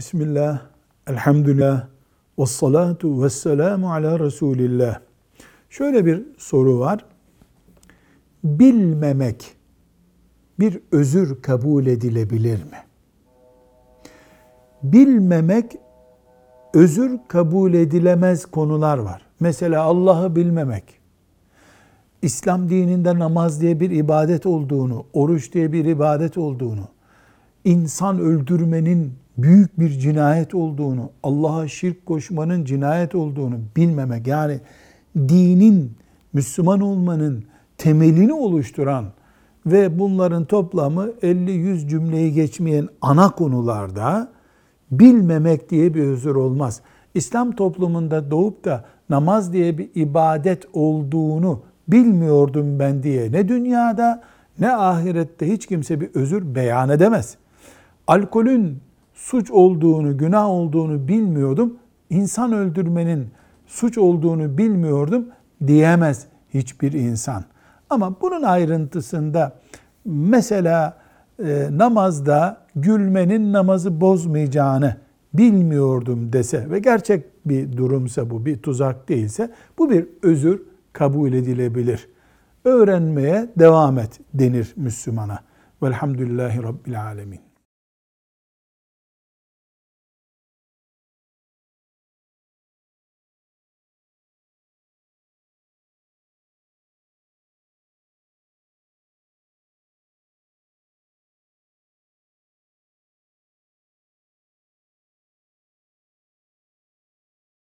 Bismillah, elhamdülillah, ve salatu ve selamu ala Resulillah. Şöyle bir soru var. Bilmemek bir özür kabul edilebilir mi? Bilmemek özür kabul edilemez konular var. Mesela Allah'ı bilmemek, İslam dininde namaz diye bir ibadet olduğunu, oruç diye bir ibadet olduğunu, insan öldürmenin büyük bir cinayet olduğunu, Allah'a şirk koşmanın cinayet olduğunu bilmemek, yani dinin, Müslüman olmanın temelini oluşturan ve bunların toplamı 50-100 cümleyi geçmeyen ana konularda bilmemek diye bir özür olmaz. İslam toplumunda doğup da namaz diye bir ibadet olduğunu bilmiyordum ben diye ne dünyada ne ahirette hiç kimse bir özür beyan edemez. Alkolün suç olduğunu, günah olduğunu bilmiyordum. İnsan öldürmenin suç olduğunu bilmiyordum diyemez hiçbir insan. Ama bunun ayrıntısında mesela e, namazda gülmenin namazı bozmayacağını bilmiyordum dese ve gerçek bir durumsa bu bir tuzak değilse bu bir özür kabul edilebilir. Öğrenmeye devam et denir Müslümana. Velhamdülillahi Rabbil Alemin.